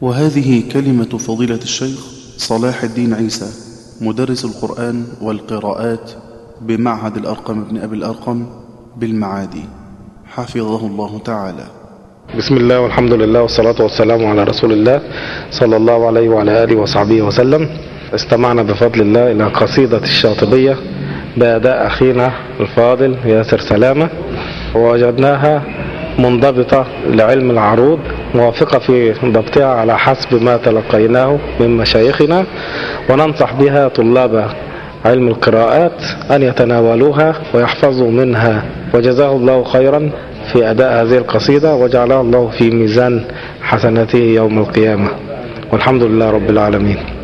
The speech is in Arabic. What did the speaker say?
وهذه كلمة فضيلة الشيخ صلاح الدين عيسى مدرس القرآن والقراءات بمعهد الأرقم بن أبي الأرقم بالمعادي. حفظه الله تعالى. بسم الله والحمد لله والصلاة والسلام على رسول الله صلى الله عليه وعلى آله وصحبه وسلم. استمعنا بفضل الله إلى قصيدة الشاطبية. بأداء أخينا الفاضل ياسر سلامة. ووجدناها منضبطة لعلم العروض. موافقة في ضبطها على حسب ما تلقيناه من مشايخنا وننصح بها طلاب علم القراءات أن يتناولوها ويحفظوا منها. وجزاه الله خيرا في أداء هذه القصيدة وجعلها الله في ميزان حسناته يوم القيامة. والحمد لله رب العالمين.